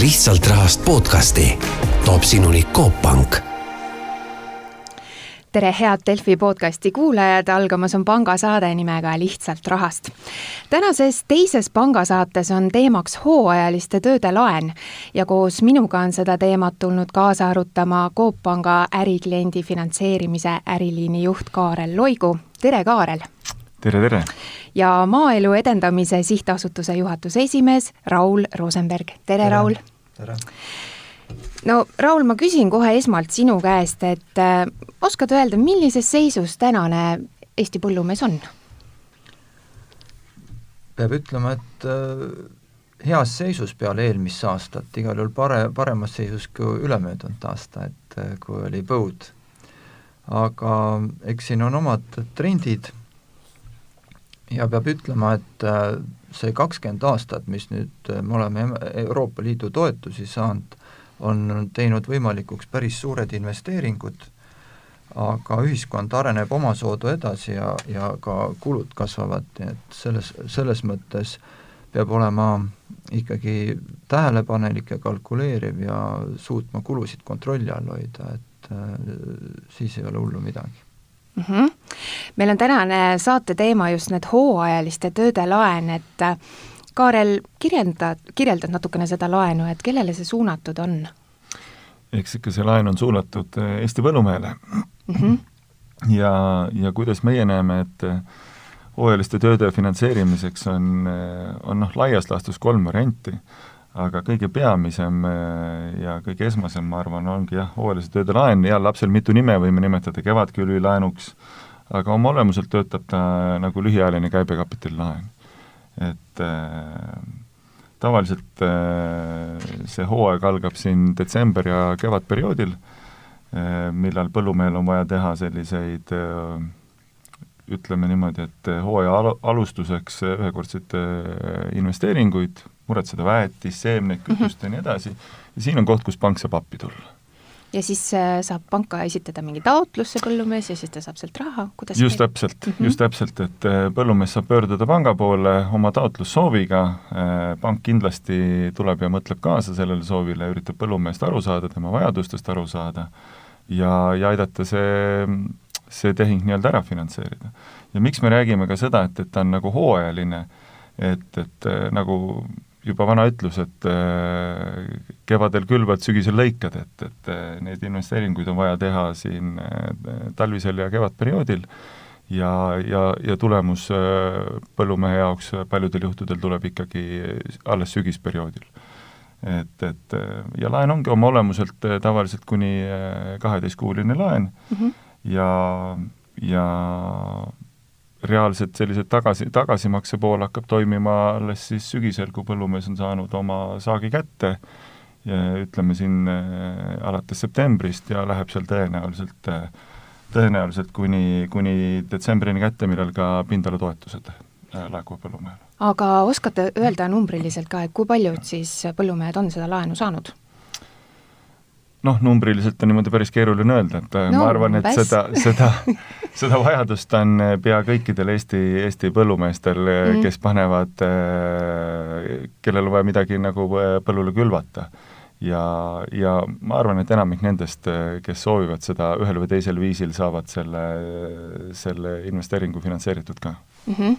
lihtsalt rahast podcasti toob sinuni Coop Pank tere, head Delfi podcasti kuulajad, algamas on pangasaade nimega Lihtsalt rahast. tänases teises pangasaates on teemaks hooajaliste tööde laen ja koos minuga on seda teemat tulnud kaasa arutama Coop Panga ärikliendi finantseerimise äriliini juht Kaarel Loigu. tere, Kaarel! Tere, tere! ja Maaelu Edendamise Sihtasutuse juhatuse esimees Raul Rosenberg, tere, tere., Raul! tere! no Raul, ma küsin kohe esmalt sinu käest, et äh, oskad öelda, millises seisus tänane Eesti põllumees on? peab ütlema, et äh, heas seisus peale eelmist aastat, igal juhul pare, paremas seisus kui ülemöödunud aasta, et äh, kui oli põud. aga eks siin on omad trendid ja peab ütlema, et äh, see kakskümmend aastat, mis nüüd äh, me oleme Euroopa Liidu toetusi saanud, on teinud võimalikuks päris suured investeeringud, aga ühiskond areneb omasoodu edasi ja, ja ka kulud kasvavad, nii et selles, selles mõttes peab olema ikkagi tähelepanelik ja kalkuleeriv ja suutma kulusid kontrolli all hoida, et äh, siis ei ole hullu midagi mm. -hmm. Meil on tänane saate teema just need hooajaliste tööde laen, et äh, Kaarel, kirjelda, kirjeldad natukene seda laenu, et kellele see suunatud on? eks ikka see laen on suunatud äh, Eesti põllumehele mm. -hmm. ja, ja kuidas meie näeme, et äh, hooajaliste tööde finantseerimiseks on, on noh, laias laastus kolm varianti aga kõige peamisem äh, ja kõige esmasem, ma arvan, ongi jah, hooajalise tööde laen, heal lapsel mitu nime võime nimetada kevadkülvi laenuks, aga oma olemuselt töötab ta nagu lühiajaline käibekapitalilaen. et äh, tavaliselt äh, see hooaeg algab siin detsember- ja kevadperioodil äh,, millal põllumehel on vaja teha selliseid äh, ütleme niimoodi, et hooaja al alustuseks ühekordseid äh, investeeringuid, muretseda väetist, seemneid, kütust mm -hmm. ja nii edasi, ja siin on koht, kus pank saab appi tulla. Ja siis äh, saab panka esitada mingi taotlus, see põllumees, ja siis ta saab sealt raha, kuidas just käib? täpselt mm, -hmm. just täpselt, et äh, põllumees saab pöörduda panga poole oma taotlussooviga, äh, pank kindlasti tuleb ja mõtleb kaasa sellele soovile, üritab põllumeest aru saada, tema vajadustest aru saada ja, ja aidata see, see tehing nii-öelda ära finantseerida. ja miks me räägime ka seda, et, et ta on nagu hooajaline, et, et nagu juba vana ütlus, et äh, kevadel külvad, sügisel lõikad, et, et äh, neid investeeringuid on vaja teha siin äh, talvisel ja kevadperioodil ja, ja, ja tulemus põllumehe jaoks paljudel juhtudel tuleb ikkagi alles sügisperioodil. et, et ja laen ongi oma olemuselt tavaliselt kuni kaheteistkuuline laen mm -hmm. ja, ja reaalselt sellised tagasi, tagasimakse pool hakkab toimima alles siis sügisel, kui põllumees on saanud oma saagi kätte ütleme siin äh, alates septembrist ja läheb seal tõenäoliselt äh, tõenäoliselt kuni, kuni detsembrini kätte, millal ka pindalatoetused äh, laekuvad põllumehele. aga oskate öelda numbriliselt ka, et kui paljud siis põllumehed on seda laenu saanud? Noh, numbriliselt on niimoodi päris keeruline öelda, et no, ma arvan, et best. seda, seda, seda vajadust on eh, pea kõikidel Eesti, Eesti põllumeestel mm, -hmm. kes panevad, kellel on vaja midagi nagu põllule külvata. ja, ja ma arvan, et enamik nendest, kes soovivad seda ühel või teisel viisil, saavad selle, selle investeeringu finantseeritud ka mm. -hmm.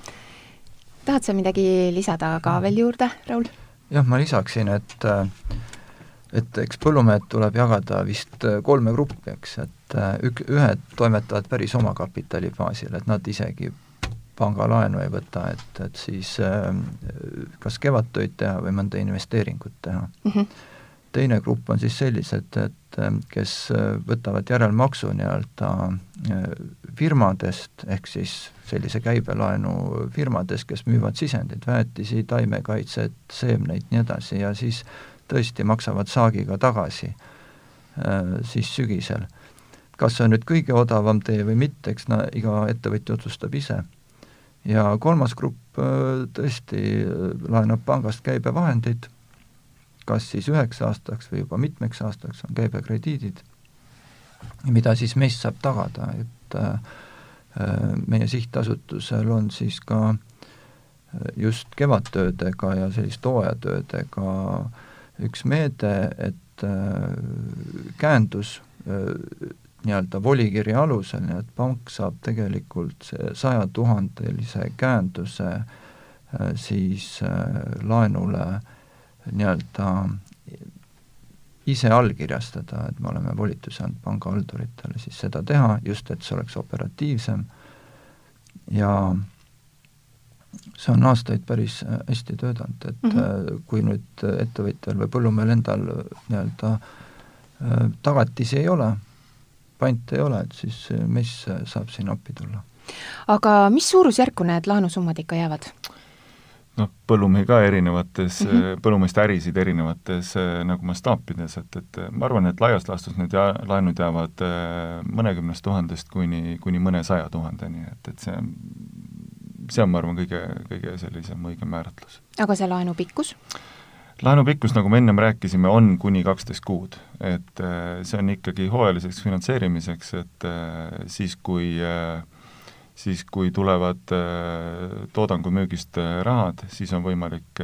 tahad sa midagi lisada ka veel juurde, Raul? jah, ma lisaksin, et äh, et eks põllumehed tuleb jagada vist äh, kolme gruppi, eks, et äh, ük-, ühed toimetavad päris omakapitali baasil, et nad isegi pangalaenu ei võta, et, et siis äh, kas kevadtöid teha või mõnda investeeringut teha mm. -hmm. teine grupp on siis sellised, et äh, kes võtavad järelmaksu nii-öelda firmadest, ehk siis sellise käibelaenu firmadest, kes müüvad sisendit, väetisi, taimekaitset, seemneid, nii edasi, ja siis tõesti maksavad saagiga tagasi äh, siis sügisel. kas see on nüüd kõige odavam tee või mitte, eks no iga ettevõtja otsustab ise. ja kolmas grupp äh, tõesti äh, laenab pangast käibevahendeid, kas siis üheks aastaks või juba mitmeks aastaks on käibekrediidid, mida siis meist saab tagada, et meie sihtasutusel on siis ka just kevadtöödega ja selliste hooajatöödega üks meede, et äh, käendus äh, nii-öelda volikirja alusel, nii et pank saab tegelikult see sajatuhandelise käenduse äh, siis laenule nii-öelda ise allkirjastada, et me oleme volituse andnud pangahalduritele siis seda teha, just et see oleks operatiivsem. Ja see on aastaid päris äh, hästi töötanud, et mm -hmm. kui nüüd ettevõtjal või põllumehel endal nii-öelda äh, tagatisi ei ole, pante ei ole, et siis MES saab siin appi tulla. aga mis suurusjärku need laenusummad ikka jäävad? noh, põllumehi ka erinevates mm, -hmm. põllumeeste ärisid erinevates nagu mastaapides, et, et ma arvan, et laias laastus need ja, laenud jäävad mõnekümnest tuhandest kuni, kuni mõnesaja tuhandeni, et, et see see on, ma arvan, kõige, kõige sellisem õige määratlus. aga see laenu pikkus? laenu pikkus, nagu me ennem rääkisime, on kuni kaksteist kuud, et äh, see on ikkagi hooajaliseks finantseerimiseks, et äh, siis, kui äh, siis kui tulevad toodangu müügist rahad, siis on võimalik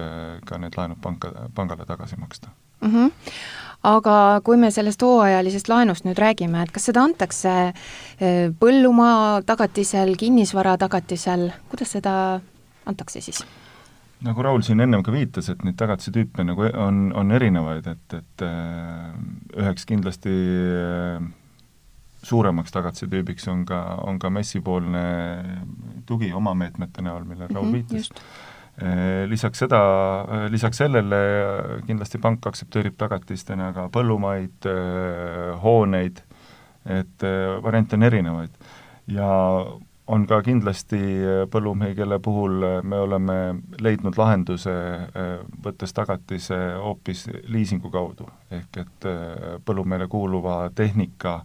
ka need laenud panka, pangale tagasi maksta mm. -hmm aga kui me sellest hooajalisest laenust nüüd räägime, et kas seda antakse eh, põllumaa tagatisel, kinnisvara tagatisel, kuidas seda antakse siis? nagu Raul siin ennem ka viitas, et neid tagatise tüüpe nagu on, on erinevaid, et, et äh, üheks kindlasti äh, suuremaks tagatise tüübiks on ka, on ka MES-i-poolne tugi oma meetmete näol, millele Raul mm -hmm, viitas Äh, lisaks seda, äh, lisaks sellele kindlasti pank aktsepteerib tagatistena ka põllumaid, äh, hooneid, et variante on erinevaid. ja on ka kindlasti põllumehi, kelle puhul me oleme leidnud lahenduse, võttes tagatise hoopis liisingu kaudu, ehk et põllumehele kuuluva tehnika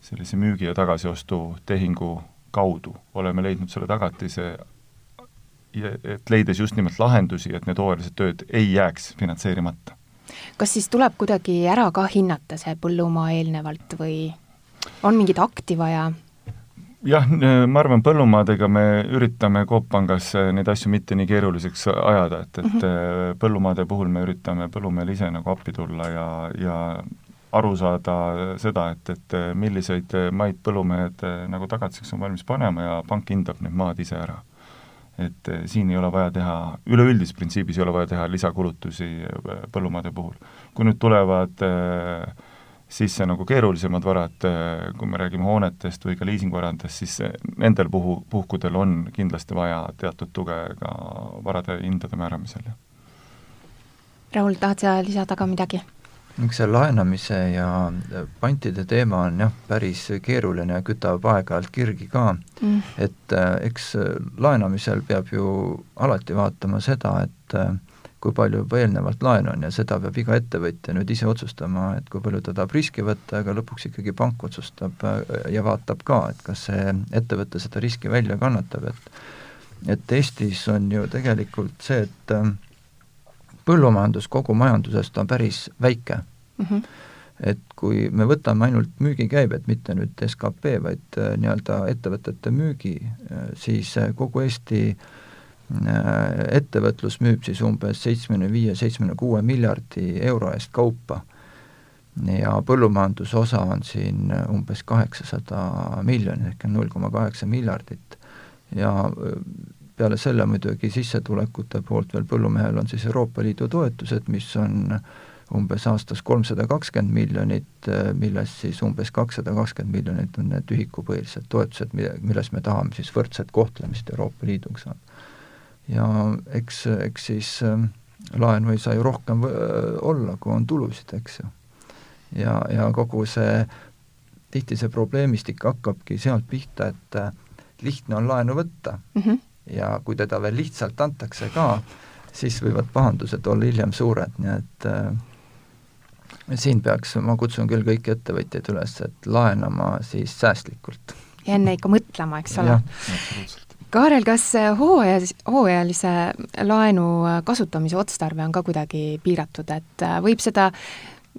sellise müügi- ja tagasiostu tehingu kaudu oleme leidnud selle tagatise et leides just nimelt lahendusi, et need hooajalised tööd ei jääks finantseerimata. kas siis tuleb kuidagi ära ka hinnata see põllumaa eelnevalt või on mingit akti vaja? jah, ma arvan, põllumaadega me üritame Coop Pangas neid asju mitte nii keeruliseks ajada, et, et mm -hmm. põllumaade puhul me üritame põllumehele ise nagu appi tulla ja, ja aru saada seda, et, et milliseid maid põllumehed nagu tagatiseks on valmis panema ja pank hindab need maad ise ära et eh, siin ei ole vaja teha, üleüldises printsiibis ei ole vaja teha lisakulutusi eh, põllumaade puhul. kui nüüd tulevad äh, sisse nagu keerulisemad varad, kui me räägime hoonetest või ka liisingvaradest, siis nendel puhu, puhkudel on kindlasti vaja teatud tuge ka varade hindade määramisel. Raul, tahad sa lisada ka midagi? Eks see laenamise ja pantide teema on jah, päris keeruline ja kütab aeg-ajalt kirgi ka mm., et äh, eks laenamisel peab ju alati vaatama seda, et äh, kui palju juba eelnevalt laenu on ja seda peab iga ettevõtja nüüd ise otsustama, et kui palju ta tahab riski võtta, aga lõpuks ikkagi pank otsustab äh, ja vaatab ka, et kas see ettevõte seda riski välja kannatab, et et Eestis on ju tegelikult see, et põllumajandus kogu majandusest on päris väike mm. -hmm. et kui me võtame ainult müügikäibed, mitte nüüd skp, vaid äh, nii-öelda ettevõtete müügi, äh, siis äh, kogu Eesti ettevõtlus müüb siis umbes seitsmekümne viie, seitsmekümne kuue miljardi euro eest kaupa ja põllumajanduse osa on siin umbes kaheksasada miljonit ehk null koma kaheksa miljardit ja peale selle muidugi sissetulekute poolt veel põllumehel on siis Euroopa Liidu toetused, mis on umbes aastas kolmsada kakskümmend miljonit, millest siis umbes kakssada kakskümmend miljonit on need ühikupõhilised toetused, mille, milles me tahame siis võrdset kohtlemist Euroopa Liiduga saada. ja eks, eks siis äh, laenu ei saa ju rohkem olla, kui on tulusid, eks ju. ja, ja kogu see, tihti see probleemistik hakkabki sealt pihta, et lihtne on laenu võtta mm, -hmm ja kui teda veel lihtsalt antakse ka, siis võivad pahandused olla hiljem suured, nii et äh, siin peaks, ma kutsun küll kõiki ettevõtjaid üles, et laenama siis säästlikult. ja enne ikka mõtlema, eks ole. Kaarel, kas hooajas, hooajalise laenu kasutamise otstarve on ka kuidagi piiratud, et äh, võib seda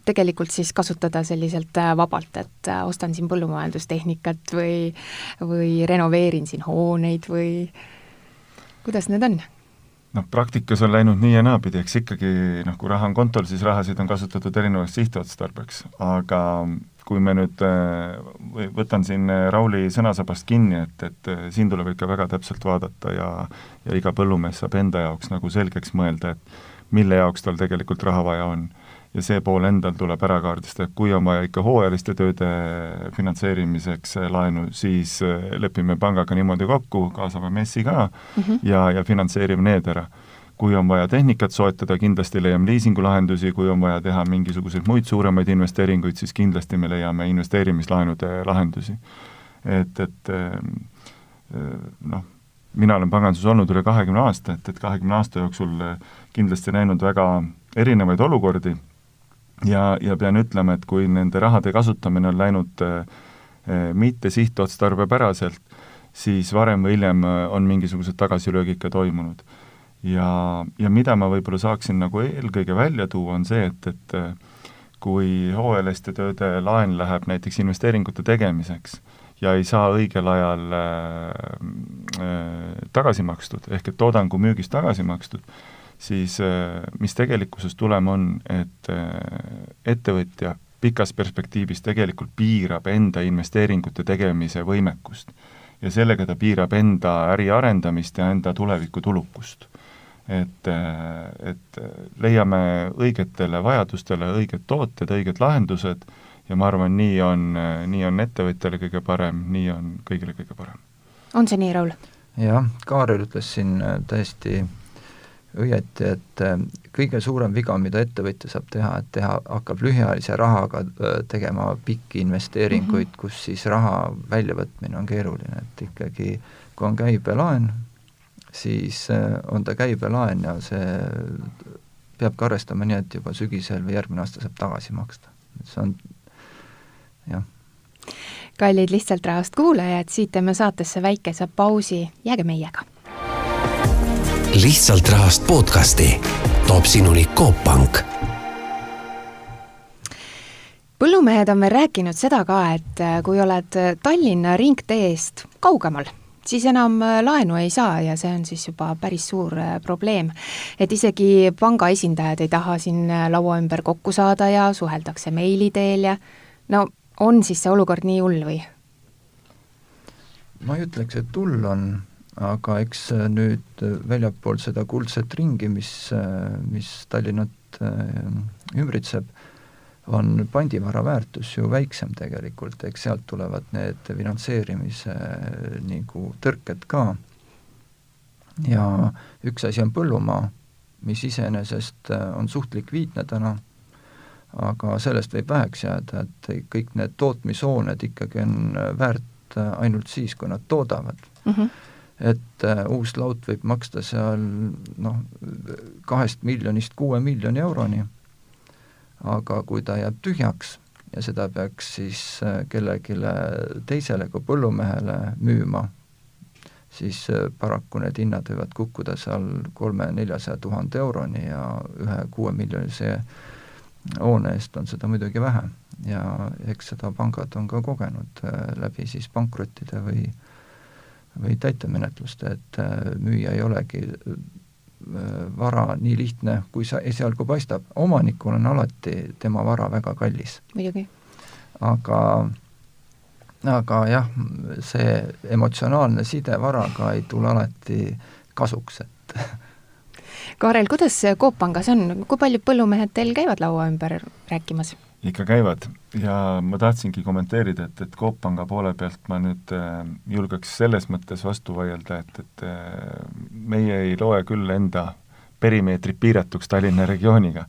tegelikult siis kasutada selliselt äh, vabalt, et äh, ostan siin põllumajandustehnikat või, või renoveerin siin hooneid või kuidas need on? noh, praktikas on läinud nii ja naapidi, eks ikkagi noh, kui raha on kontol, siis rahasid on kasutatud erinevaks sihtotstarbeks, aga kui me nüüd või võtan siin Rauli sõnasabast kinni, et, et siin tuleb ikka väga täpselt vaadata ja ja iga põllumees saab enda jaoks nagu selgeks mõelda, et mille jaoks tal tegelikult raha vaja on ja see pool endal tuleb ära kaardistada, kui on vaja ikka hooajaliste tööde finantseerimiseks laenu, siis äh, lepime pangaga niimoodi kokku, kaasame MES-i ka mm -hmm. ja, ja finantseerime need ära. kui on vaja tehnikat soetada, kindlasti leiame liisingulahendusi, kui on vaja teha mingisuguseid muid suuremaid investeeringuid, siis kindlasti me leiame investeerimislaenude lahendusi. et, et äh, noh, mina olen panganduses olnud üle kahekümne aasta, et, et kahekümne aasta jooksul kindlasti näinud väga erinevaid olukordi ja, ja pean ütlema, et kui nende rahade kasutamine on läinud äh, äh mitte sihtotstarbepäraselt, siis varem või hiljem äh, on mingisugused tagasilöögid ka toimunud. ja, ja mida ma võib-olla saaksin nagu eelkõige välja tuua, on see, et, et kui hooajaliste tööde laen läheb näiteks investeeringute tegemiseks ja ei saa õigel ajal äh, äh, tagasi makstud, ehk et toodangu müügist tagasi makstud, siis äh, mis tegelikkuses tulema on, et äh, ettevõtja pikas perspektiivis tegelikult piirab enda investeeringute tegemise võimekust. ja sellega ta piirab enda äri arendamist ja enda tuleviku tulukust. et, äh, et leiame õigetele vajadustele õiged tooted, õiged lahendused ja ma arvan, nii on, nii on ettevõtjale kõige parem, nii on kõigile kõige parem. on see nii, Raul? jah, Kaarel ütles siin täiesti õieti, et äh, kõige suurem viga, mida ettevõtja saab teha, et teha, hakkab lühiajalise rahaga äh, tegema pikki investeeringuid mm, -hmm. kus siis raha väljavõtmine on keeruline, et ikkagi kui on käibelaen, siis äh, on ta käibelaen ja see peab ka arvestama nii, et juba sügisel või järgmine aasta saab tagasi maksta. see on jah. kallid Lihtsalt Rahast kuulajad, siit teeme saatesse väikese pausi, jääge meiega lihtsalt rahast podcasti toob sinuni Coop Pank. põllumehed on veel rääkinud seda ka, et äh, kui oled Tallinna ringteest kaugemal, siis enam äh, laenu ei saa ja see on siis juba päris suur äh, probleem. et isegi panga esindajad ei taha siin laua ümber kokku saada ja suheldakse meili teel ja no on siis see olukord nii hull või? ma ei ütleks, et hull on, aga eks äh, nüüd äh, väljapool seda kuldset ringi, mis, äh, mis Tallinnat ümbritseb, on pandivara väärtus ju väiksem tegelikult, eks sealt tulevad need finantseerimise nagu tõrked ka. ja üks asi on põllumaa, mis iseenesest on suht likviidne täna, aga sellest võib väheks jääda, et kõik need tootmishooned ikkagi on väärt ainult siis, kui nad toodavad mm. -hmm et äh, uus laut võib maksta seal noh, kahest miljonist kuue miljoni euroni, aga kui ta jääb tühjaks ja seda peaks siis äh, kellelegi teisele kui põllumehele müüma, siis äh, paraku need hinnad võivad kukkuda seal kolme-neljasaja tuhande euroni ja ühe kuuemiljonise hoone eest on seda muidugi vähe. Ja eks seda pangad on ka kogenud läbi siis pankrottide või äh, või täitemenetluste, et äh, müüa ei olegi äh, vara nii lihtne, kui sa esialgu paistab. omanikul on alati tema vara väga kallis. muidugi. aga, aga jah, see emotsionaalne side varaga ei tule alati kasuks, et Kaarel, kuidas Coop Pangas on, kui paljud põllumehed teil käivad laua ümber rääkimas? Ikka käivad ja ma tahtsingi kommenteerida, et, et Coop Panga poole pealt ma nüüd äh, julgeks selles mõttes vastu vaielda, et, et äh, meie ei loe küll enda perimeetrit piiratuks Tallinna regiooniga.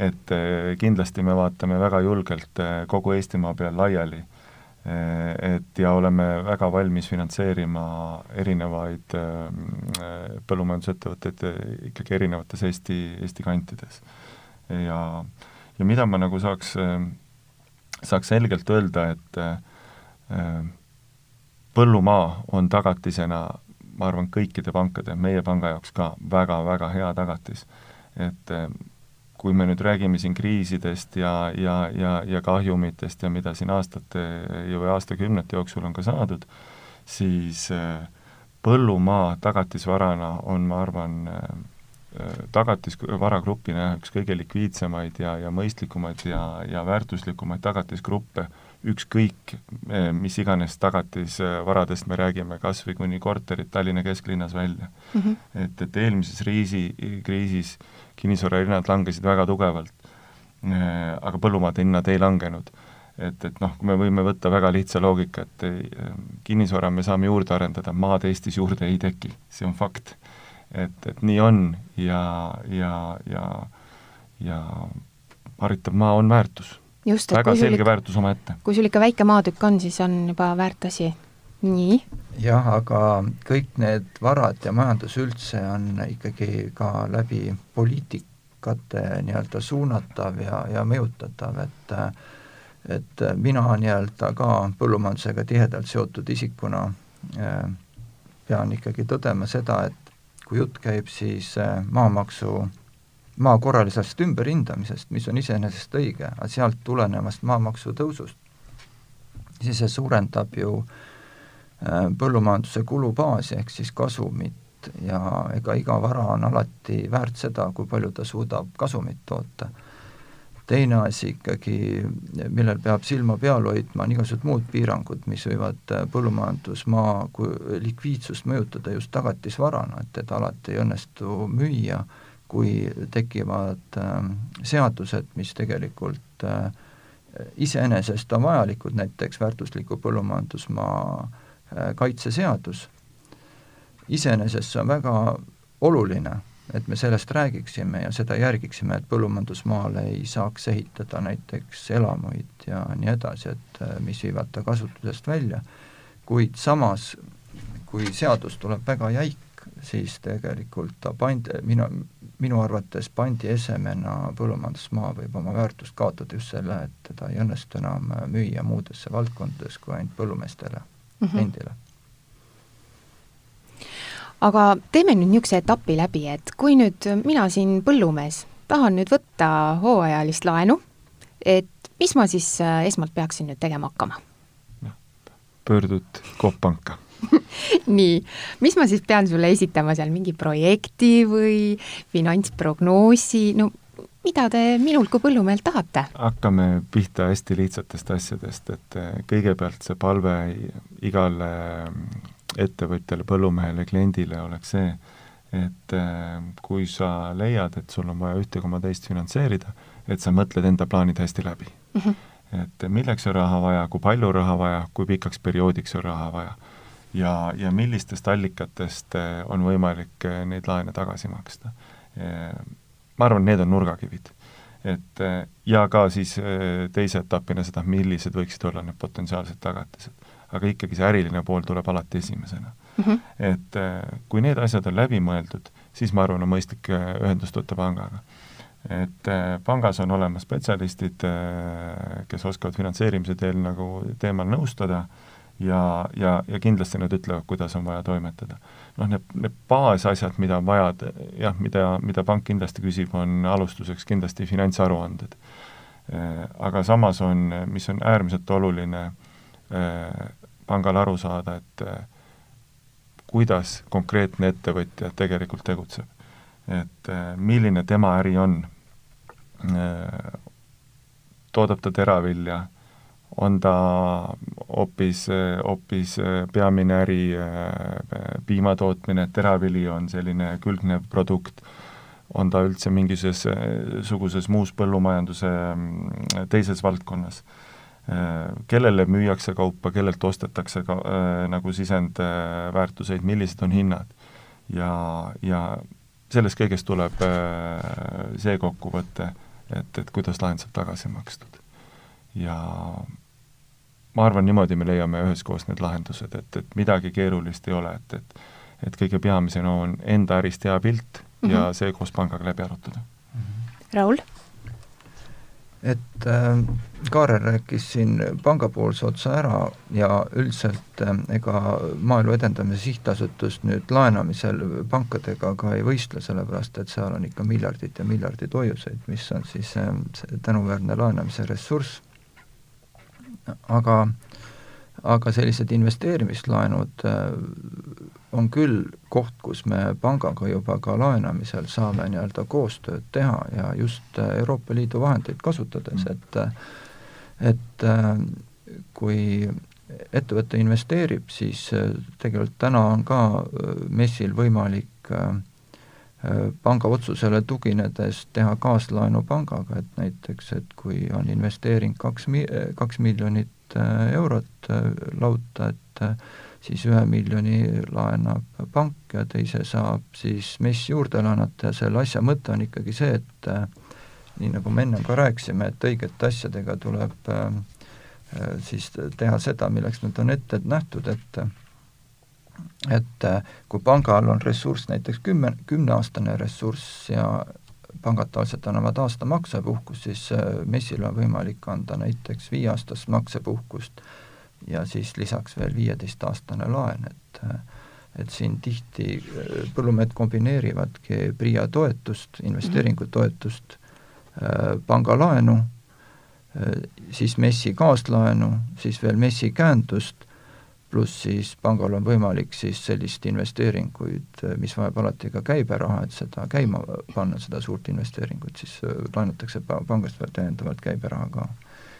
et äh, kindlasti me vaatame väga julgelt äh, kogu Eestimaa peal laiali äh,, et ja oleme väga valmis finantseerima erinevaid äh, põllumajandusettevõtteid äh, ikkagi erinevates Eesti, Eesti kantides. ja äh, ja mida ma nagu saaks, äh, saaks selgelt öelda, et äh, põllumaa on tagatisena, ma arvan, kõikide pankade, meie panga jaoks ka väga-väga hea tagatis. et äh, kui me nüüd räägime siin kriisidest ja, ja, ja, ja kahjumitest ja mida siin aastate ja või aastakümnete jooksul on ka saadud, siis põllumaa tagatisvarana on, ma arvan, tagatisvaragrupina jah, üks kõige likviidsemaid ja, ja mõistlikumaid ja, ja väärtuslikumaid tagatisgruppe, ükskõik mis iganes tagatisvaradest me räägime, kas või kuni korterid Tallinna kesklinnas välja mm. -hmm. et, et eelmises riisi, kriisis kinnisvarahinnad langesid väga tugevalt, aga põllumaade hinnad ei langenud et, et noh, me võime võtta väga lihtsa loogika, et kinnisvara me saame juurde arendada, maad Eestis juurde ei teki, see on fakt et, et nii on ja, ja, ja, ja haritav maa on väärtus. väga selge ikka, väärtus omaette. kui sul ikka väike maatükk on, siis on juba väärt asi. nii? jah, aga kõik need varad ja majandus üldse on ikkagi ka läbi poliitikate nii-öelda suunatav ja, ja mõjutatav, et et mina nii-öelda ka põllumajandusega tihedalt seotud isikuna äh, pean ikkagi tõdema seda, et kui jutt käib siis äh, maamaksu, maa korralisest ümberhindamisest, mis on iseenesest õige, aga sealt tulenevast maamaksu tõusust, siis see suurendab ju äh, põllumajanduse kulubaasi ehk siis kasumit ja ega iga vara on alati väärt seda, kui palju ta suudab kasumit toota teine asi ikkagi, millel peab silma peal hoidma, on igasugused muud piirangud, mis võivad äh, põllumajandusmaa likviidsust mõjutada just tagatisvarana, et teda alati ei õnnestu müüa, kui tekivad äh, seadused, mis tegelikult äh, iseenesest on vajalikud, näiteks väärtusliku põllumajandusmaa äh, kaitseseadus, iseenesest see on väga oluline et me sellest räägiksime ja seda järgiksime, et põllumajandusmaale ei saaks ehitada näiteks elamuid ja nii edasi, et äh, mis viivad ta kasutusest välja, kuid samas, kui seadus tuleb väga jäik, siis tegelikult ta pand-, minu, minu arvates pandi esemena põllumajandusmaa võib oma väärtust kaotada just selle, et teda ei õnnestu enam müüa muudesse valdkondades kui ainult põllumeestele mm -hmm. endile aga teeme nüüd niisuguse etapi läbi, et kui nüüd mina siin põllumees tahan nüüd võtta hooajalist laenu, et mis ma siis äh, esmalt peaksin nüüd tegema hakkama? pöördud Coop Panka nii, mis ma siis pean sulle esitama seal, mingi projekti või finantsprognoosi, no mida te minult kui põllumehelt tahate? hakkame pihta hästi lihtsatest asjadest, et äh, kõigepealt see palve igale ettevõtjale, põllumehele, kliendile oleks see, et äh, kui sa leiad, et sul on vaja ühte koma teist finantseerida, et sa mõtled enda plaanid hästi läbi mm. -hmm. et milleks on raha vaja, kui palju raha vaja, kui pikaks perioodiks on raha vaja. ja, ja millistest allikatest äh, on võimalik äh, neid laene tagasi maksta. Ma arvan, need on nurgakivid. Et ja ka siis teise etapina seda, millised võiksid olla need potentsiaalsed tagatised aga ikkagi see äriline pool tuleb alati esimesena mm. -hmm. et äh, kui need asjad on läbi mõeldud, siis ma arvan, on mõistlik äh, ühendust võtta pangaga. et äh, pangas on olemas spetsialistid, kes oskavad finantseerimise teel nagu teemal nõustada ja, ja, ja kindlasti nad ütlevad, kuidas on vaja toimetada. noh, need, need baasasjad, mida on vaja, jah, mida, mida pank kindlasti küsib, on alustuseks kindlasti finantsaruanded. Aga samas on, mis on äärmiselt oluline, pangal aru saada, et eh, kuidas konkreetne ettevõtja tegelikult tegutseb. et milline tema äri on, toodab ta teravilja, on ta hoopis, hoopis peamine äri piima tootmine, teravili on selline külgnev produkt, on ta üldse mingisuguses suguses muus põllumajanduse mm, teises valdkonnas Äh, kellele müüakse kaupa, kellelt ostetakse ka äh, nagu sisendväärtuseid, millised on hinnad. ja, ja sellest kõigest tuleb äh, see kokkuvõte, et, et kuidas laen saab tagasi makstud. ja ma arvan, niimoodi me leiame üheskoos need lahendused, et, et midagi keerulist ei ole, et, et et kõige peamisem on enda ärist hea pilt mm -hmm. ja mhm. see koos pangaga läbi arutada mm. -hmm. Raul? et äh, Kaarel rääkis siin pangapoolse otsa ära ja üldiselt äh, ega Maaelu Edendamise Sihtasutus nüüd laenamisel pankadega ka ei võistle, sellepärast et seal on ikka miljardid ja miljardid hoiuseid, mis on siis äh, tänuväärne laenamise ressurss. Aga aga sellised investeerimislaenud on küll koht, kus me pangaga juba ka laenamisel saame nii-öelda koostööd teha ja just Euroopa Liidu vahendeid kasutades, mm. et et kui ettevõte investeerib, siis tegelikult täna on ka MES-il võimalik panga otsusele tuginedes teha kaaslaenu pangaga, et näiteks, et kui on investeering kaks mi-, kaks miljonit eurot lauta, et siis ühe miljoni laenab pank ja teise saab siis MES juurde laenata ja selle asja mõte on ikkagi see, et nii nagu me ennem ka rääkisime, et õigete asjadega tuleb äh, siis teha seda, milleks nad on ette nähtud, et et kui pangal on ressurss näiteks kümme, kümneaastane ressurss ja pangad tavaliselt annavad aasta maksepuhkust, siis MES-il on võimalik anda näiteks viieaastast maksepuhkust ja siis lisaks veel viieteistaastane laen, et et siin tihti äh, põllumehed kombineerivadki PRIA toetust, investeeringutoetust, äh, pangalaenu, äh, siis MES-i kaaslaenu, siis veel MES-i käendust, pluss siis pangal on võimalik siis sellist investeeringuid, mis vajab alati ka käiberaha, et seda käima panna, seda suurt investeeringut, siis laenatakse pangast veel täiendavalt käiberaha ka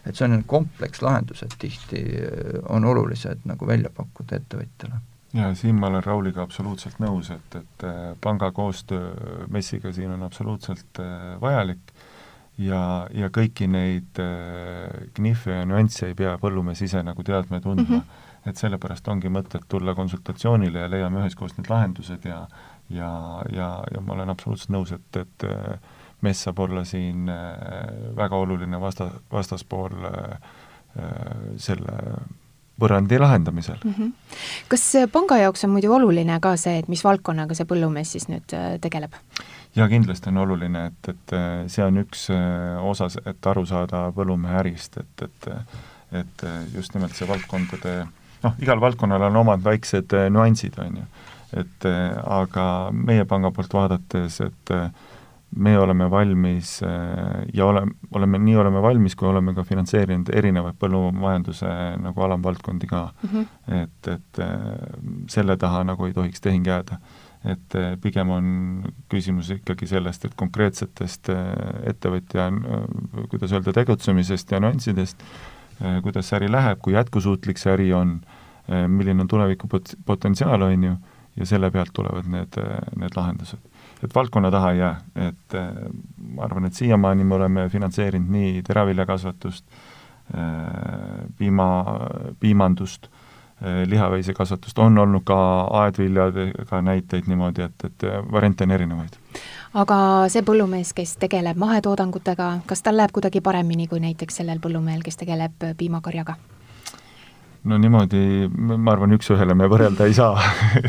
et see on komplekslahendused tihti äh, on olulised nagu välja pakkuda ettevõtjale. ja siin ma olen Rauliga absoluutselt nõus, et, et panga koostöö MES-iga siin on absoluutselt vajalik ja, ja kõiki neid knihve ja nüansse ei pea põllumees ise nagu teadma ja tundma mm. -hmm. Et sellepärast ongi mõtet tulla konsultatsioonile ja leiame üheskoos need lahendused ja ja, ja, ja ma olen absoluutselt nõus, et, et MES saab olla siin äh, väga oluline vasta, vastaspool äh, äh, selle võrrandi lahendamisel mm. -hmm. kas panga jaoks on muidu oluline ka see, et mis valdkonnaga see põllumees siis nüüd tegeleb? jaa, kindlasti on oluline, et, et see on üks osa, et aru saada põllumehe ärist, et, et et just nimelt see valdkondade noh, igal valdkonnal on omad väiksed nüansid, on ju. et aga meie panga poolt vaadates, et äh, me oleme valmis äh, ja ole, oleme, nii oleme valmis, kui oleme ka finantseerinud erinevaid põllumajanduse nagu alamvaldkondi ka mm. -hmm. et, et äh, selle taha nagu ei tohiks tehing jääda. et äh, pigem on küsimus ikkagi sellest, et konkreetsetest ettevõtja, kuidas öelda, tegutsemisest ja nüanssidest, kuidas äri läheb, kui jätkusuutlik see äri on, milline on tuleviku pot-, potentsiaal, on ju, ja selle pealt tulevad need, need lahendused. Et valdkonna taha ei jää, et äh, ma arvan, et siiamaani me oleme finantseerinud nii teraviljakasvatust, äh, piima, piimandust, äh, lihaveisekasvatust, on olnud ka aedviljadega näiteid niimoodi, et, et variante on erinevaid. aga see põllumees, kes tegeleb mahetoodangutega, kas tal läheb kuidagi paremini kui näiteks sellel põllumehel, kes tegeleb piimakarjaga? no niimoodi, ma arvan, üks-ühele me võrrelda ei saa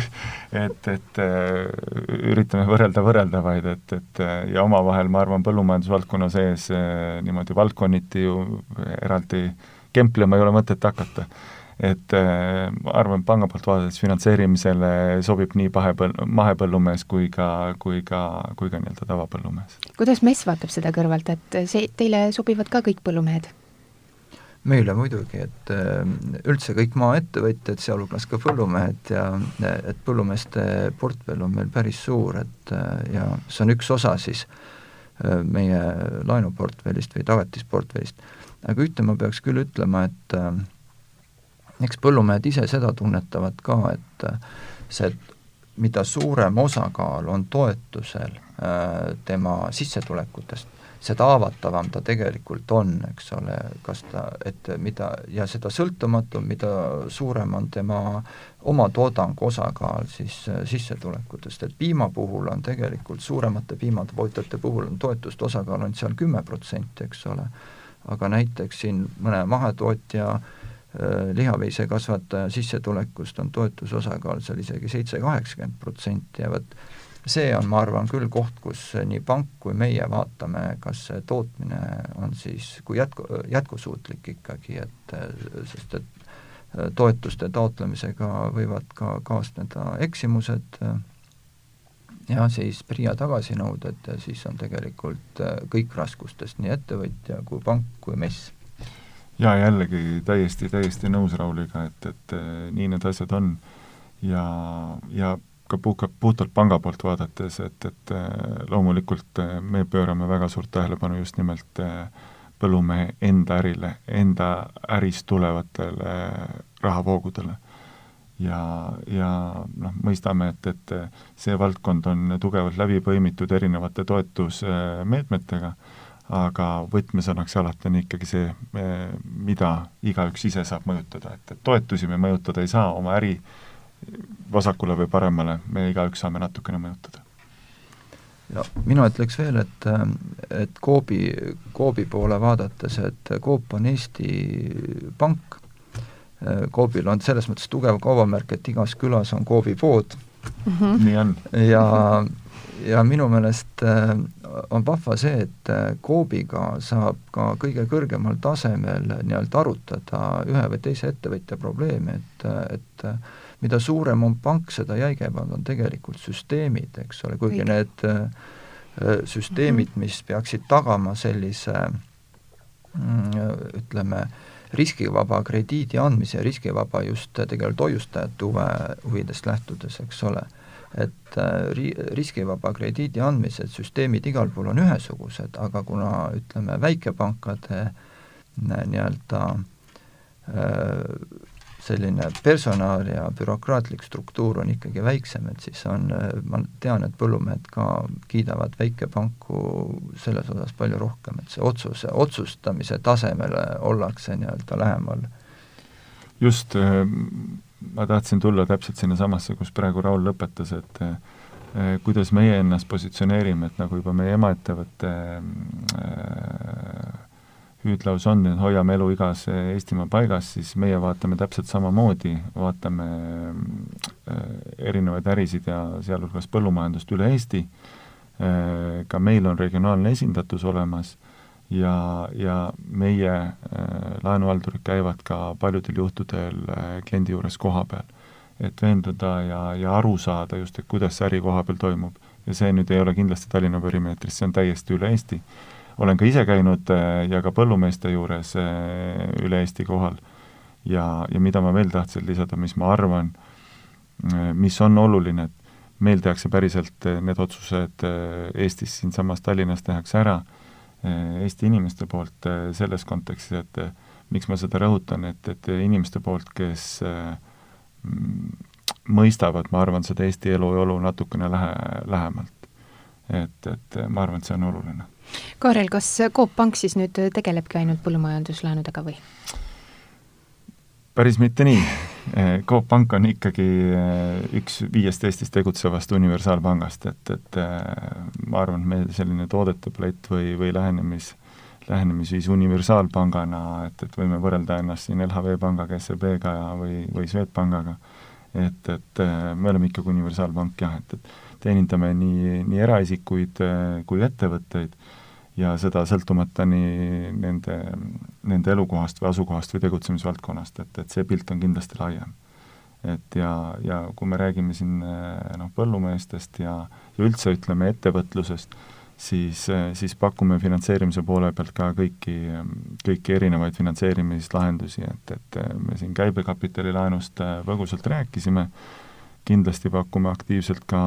et, et äh, üritame võrrelda võrreldavaid, et, et äh, ja omavahel, ma arvan, põllumajandusvaldkonna sees äh, niimoodi valdkonniti ju eraldi kemplema ei ole mõtet hakata. Et ma arvan, panga poolt vaadates finantseerimisele sobib nii pahepõl-, mahepõllumees kui ka, kui ka, kui ka nii-öelda tavapõllumees. kuidas MES vaatab seda kõrvalt, et see, teile sobivad ka kõik põllumehed? meile muidugi, et äh, üldse kõik maaettevõtjad, sealhulgas ka põllumehed ja et põllumeeste portfell on meil päris suur, et äh, ja see on üks osa siis äh, meie laenuportfellist või tagatisportfellist. aga ühte ma peaks küll ütlema, et eks põllumehed ise seda tunnetavad ka, et see, mida suurem osakaal on toetusel tema sissetulekutest, seda haavatavam ta tegelikult on, eks ole, kas ta, et mida, ja seda sõltumatum, mida suurem on tema oma toodangu osakaal siis äh, sissetulekutest, et piima puhul on tegelikult suuremate piimatootjate puhul on toetuste osakaal on seal kümme protsenti, eks ole, aga näiteks siin mõne mahetootja äh, lihaveisekasvataja sissetulekust on toetusosakaal seal isegi seitse-kaheksakümmend protsenti ja vot see on, ma arvan, küll koht, kus nii pank kui meie vaatame, kas see tootmine on siis, kui jätku, jätkusuutlik ikkagi, et sest et toetuste taotlemisega võivad ka kaasneda eksimused ja siis PRIA tagasinõuded ja siis on tegelikult kõik raskustest, nii ettevõtja kui pank kui MES jaa, jällegi täiesti, täiesti nõus Rauliga, et, et nii need asjad on. Ja, ja ka puhka, puhtalt panga poolt vaadates, et, et loomulikult me pöörame väga suurt tähelepanu just nimelt põllumehe enda ärile, enda ärist tulevatele rahavoogudele. Ja, ja noh, mõistame, et, et see valdkond on tugevalt läbi põimitud erinevate toetusmeetmetega, aga võtmesõnaks alati on ikkagi see, mida igaüks ise saab mõjutada, et, et toetusi me mõjutada ei saa, oma äri vasakule või paremale me igaüks saame natukene mõjutada ja mina ütleks veel, et, et Coopi, Coopi poole vaadates, et Coop on Eesti pank, Coopil on selles mõttes tugev kaubamärk, et igas külas on Coopi pood mm. -hmm. nii on. ja, ja minu meelest on vahva see, et äh, Coopiga saab ka kõige kõrgemal tasemel nii-öelda arutada ühe või teise ettevõtja probleeme, et, et mida suurem on pank, seda jäigemad on tegelikult süsteemid, eks ole, kuigi need äh, süsteemid, mhm. mis peaksid tagama sellise mm, ütleme, riskivaba krediidi andmise ja riskivaba just tegelikult hoiustajate huve, huvidest lähtudes, eks ole, et äh, ri-, riskivaba krediidi andmised, süsteemid igal pool on ühesugused, aga kuna ütleme, väikepankade nii-öelda äh, selline personal ja bürokraatlik struktuur on ikkagi väiksem, et siis on, ma tean, et põllumehed ka kiidavad väikepanku selles osas palju rohkem, et see otsuse, otsustamise tasemele ollakse nii-öelda lähemal. just, äh, ma tahtsin tulla täpselt sinnasamasse, kus praegu Raul lõpetas, et äh, kuidas meie ennast positsioneerime, et nagu juba meie emaettevõte äh, hüüdlaus on, et hoiame elu igas Eestimaa paigas, siis meie vaatame täpselt samamoodi, vaatame erinevaid ärisid ja sealhulgas põllumajandust üle Eesti, ka meil on regionaalne esindatus olemas ja, ja meie äh, laenuhaldurid käivad ka paljudel juhtudel kliendi juures koha peal. et veenduda ja, ja aru saada just, et kuidas see äri koha peal toimub. ja see nüüd ei ole kindlasti Tallinna perimeetris, see on täiesti üle Eesti olen ka ise käinud äh, ja ka põllumeeste juures äh, üle Eesti kohal ja, ja mida ma veel tahtsin lisada, mis ma arvan, äh, mis on oluline, et meil tehakse päriselt need otsused Eestis, siinsamas Tallinnas tehakse ära Eesti inimeste poolt selles kontekstis, et miks ma seda rõhutan, et, et inimeste poolt, kes mõistavad, ma arvan, seda Eesti elu ja olu natukene lähe, lähemalt. et, et ma arvan, et see on oluline Kaarel, kas Coop Pank siis nüüd tegelebki ainult põllumajanduslaenudega või? päris mitte nii. Coop Pank on ikkagi eh, üks viiest Eestis tegutsevast universaalpangast, et, et eh, ma arvan, et meil selline toodete palett või, või lähenemis, lähenemisviis universaalpangana, et, et võime võrrelda ennast siin LHV Pangaga, SEB-ga või, või Swedbankaga, et, et eh, me oleme ikkagi universaalpank jah, et, et teenindame nii, nii eraisikuid kui ettevõtteid ja seda sõltumata nii nende, nende elukohast või asukohast või tegutsemisvaldkonnast, et, et see pilt on kindlasti laiem. et ja, ja kui me räägime siin noh, põllumeestest ja, ja üldse ütleme ettevõtlusest, siis, siis pakume finantseerimise poole pealt ka kõiki, kõiki erinevaid finantseerimislahendusi, et, et me siin käibekapitalilaenust põgusalt rääkisime, kindlasti pakume aktiivselt ka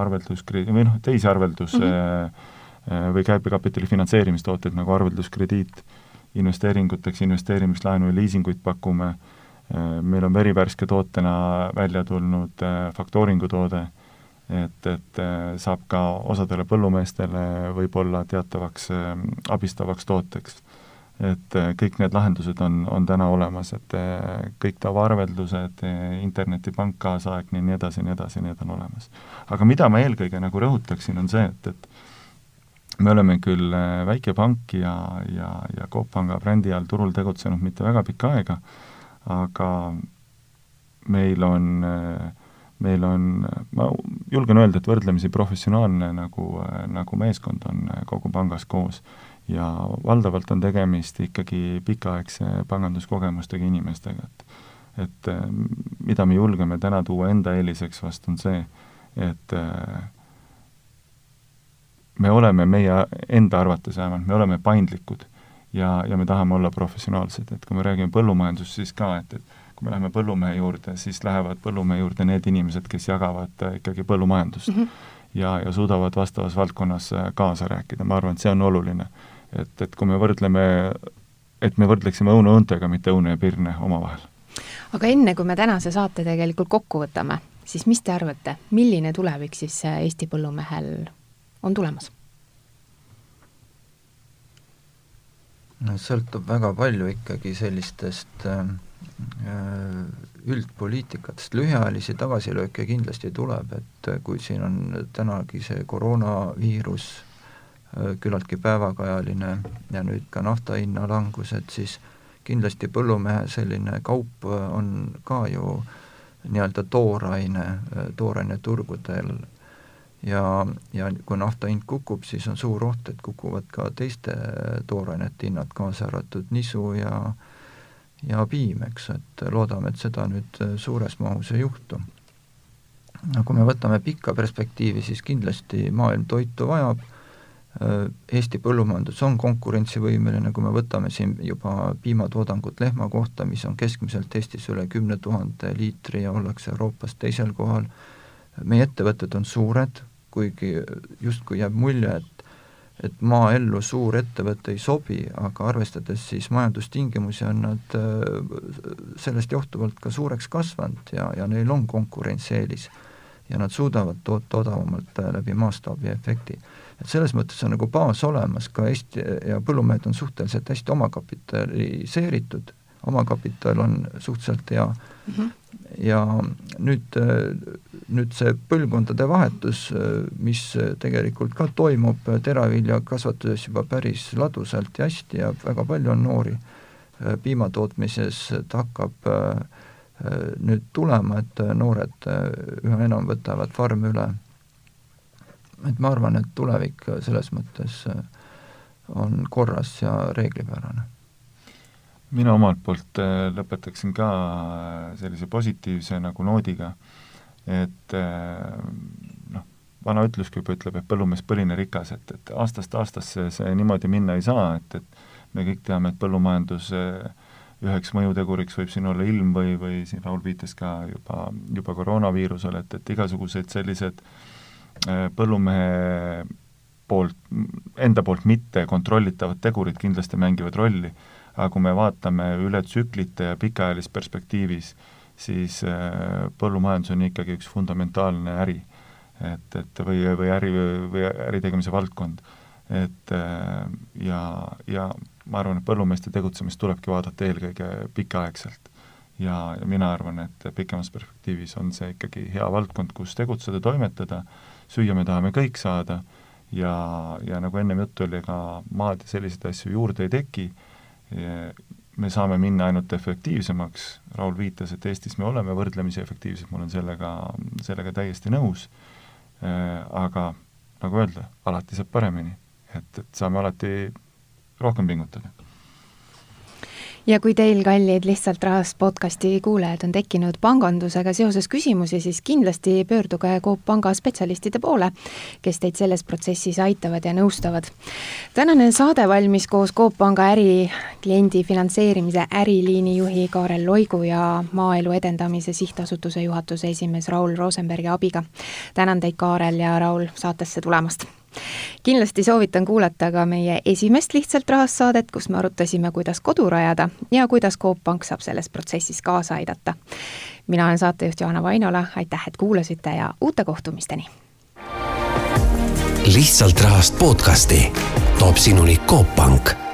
arvelduskre-, või noh, teisi arveldus mm -hmm või käibekapitali finantseerimistooted nagu arvelduskrediit, investeeringuteks investeerimislaenu ja liisinguid pakume, äh, meil on verivärske tootena välja tulnud äh, faktooringu toode, et, et saab ka osadele põllumeestele võib-olla teatavaks abistavaks tooteks. et kõik need lahendused on, on täna olemas, et kõik tavaarveldused, internetipank kaasaegne ja nii edasi ja nii edasi, need on olemas. aga mida ma eelkõige nagu rõhutaksin, on see, et, et me oleme küll äh, väike pank ja, ja, ja Coop Panga brändi all turul tegutsenud mitte väga pikka aega, aga meil on, äh, meil on, ma julgen öelda, et võrdlemisi professionaalne nagu, äh, nagu meeskond on kogu pangas koos. Ja valdavalt on tegemist ikkagi pikaaegse panganduskogemustega inimestega, et et mida me julgeme täna tuua enda eeliseks vast, on see, et äh, me oleme meie enda arvates vähemalt, me oleme paindlikud ja, ja me tahame olla professionaalsed, et kui me räägime põllumajandusest, siis ka, et, et kui me läheme põllumehe juurde, siis lähevad põllumehe juurde need inimesed, kes jagavad äh, ikkagi põllumajandust mm. -hmm. ja, ja suudavad vastavas valdkonnas äh, kaasa rääkida, ma arvan, et see on oluline. et, et kui me võrdleme, et me võrdleksime õunu õuntega, mitte õunu ja pirne omavahel. aga enne, kui me tänase saate tegelikult kokku võtame, siis mis te arvate, milline tulevik siis äh, Eesti põllumehel on tulemas? no sõltub väga palju ikkagi sellistest äh, Äh, üldpoliitikatest, lühiajalisi tagasilööke kindlasti tuleb, et kui siin on tänagi see koroonaviirus äh, küllaltki päevakajaline ja nüüd ka nafta hinna langus, et siis kindlasti põllumehe selline kaup on ka ju nii-öelda tooraine, tooraine turgudel ja, ja kui nafta hind kukub, siis on suur oht, et kukuvad ka teiste toorainete hinnad, kaasa arvatud nisu ja ja piim, eks, et loodame, et seda nüüd suures mahus ei juhtu. no kui me võtame pikka perspektiivi, siis kindlasti maailm toitu vajab, Eesti põllumajandus on konkurentsivõimeline, kui me võtame siin juba piimatoodangut lehma kohta, mis on keskmiselt Eestis üle kümne tuhande liitri ja ollakse Euroopas teisel kohal, meie ettevõtted on suured, kuigi justkui jääb mulje, et et maaellu suur ettevõte ei sobi, aga arvestades siis majandustingimusi, on nad äh, sellest johtuvalt ka suureks kasvanud ja, ja neil on konkurentsieelis. ja nad suudavad toota odavamalt äh, läbi mastaabi efekti. et selles mõttes on nagu baas olemas, ka Eesti ja põllumehed on suhteliselt hästi omakapitaliseeritud, omakapital on suhteliselt hea mm, -hmm ja nüüd, nüüd see põlvkondade vahetus, mis tegelikult ka toimub teraviljakasvatuses juba päris ladusalt ja hästi ja väga palju on noori piimatootmises, et hakkab nüüd tulema, et noored üha enam võtavad farme üle. et ma arvan, et tulevik selles mõttes on korras ja reeglipärane mina omalt poolt äh, lõpetaksin ka äh, sellise positiivse nagu noodiga, et äh, noh, vana ütluski juba ütleb, et põllumees põline rikas, et, et aastast aastasse see niimoodi minna ei saa, et, et me kõik teame, et põllumajanduse üheks mõjuteguriks võib siin olla ilm või, või siin Raul viitas ka juba, juba koroonaviirusele, et, et igasugused sellised põllumehe poolt, enda poolt mitte kontrollitavad tegurid kindlasti mängivad rolli aga kui me vaatame üle tsüklite ja pikaajalist perspektiivis, siis äh, põllumajandus on ikkagi üks fundamentaalne äri. et, et või, või äri, või äritegemise valdkond. et äh, ja, ja ma arvan, et põllumeeste tegutsemist tulebki vaadata eelkõige pikaaegselt. ja, ja mina arvan, et pikemas perspektiivis on see ikkagi hea valdkond, kus tegutseda, toimetada, süüa me tahame kõik saada ja, ja nagu ennem juttu oli, ega maad ja selliseid asju juurde ei teki me saame minna ainult efektiivsemaks, Raul viitas, et Eestis me oleme võrdlemisi efektiivsed, ma olen sellega, sellega täiesti nõus, äh, aga nagu öelda, alati saab paremini. et, et saame alati rohkem pingutada ja kui teil, kallid Lihtsalt Rahast podcasti kuulajad, on tekkinud pangandusega seoses küsimusi, siis kindlasti pöörduge Coop Panga spetsialistide poole, kes teid selles protsessis aitavad ja nõustavad. tänane saade valmis koos Coop Panga äri, kliendi finantseerimise äriliini juhi Kaarel Loigu ja Maaelu Edendamise Sihtasutuse juhatuse esimees Raul Rosenbergi abiga. tänan teid, Kaarel ja Raul, saatesse tulemast kindlasti soovitan kuulata ka meie esimest Lihtsalt rahast saadet, kus me arutasime, kuidas kodu rajada ja kuidas Coop Pank saab selles protsessis kaasa aidata. mina olen saatejuht Johanna Vainola, aitäh, et kuulasite ja uute kohtumisteni! lihtsalt rahast podcasti toob sinuni Coop Pank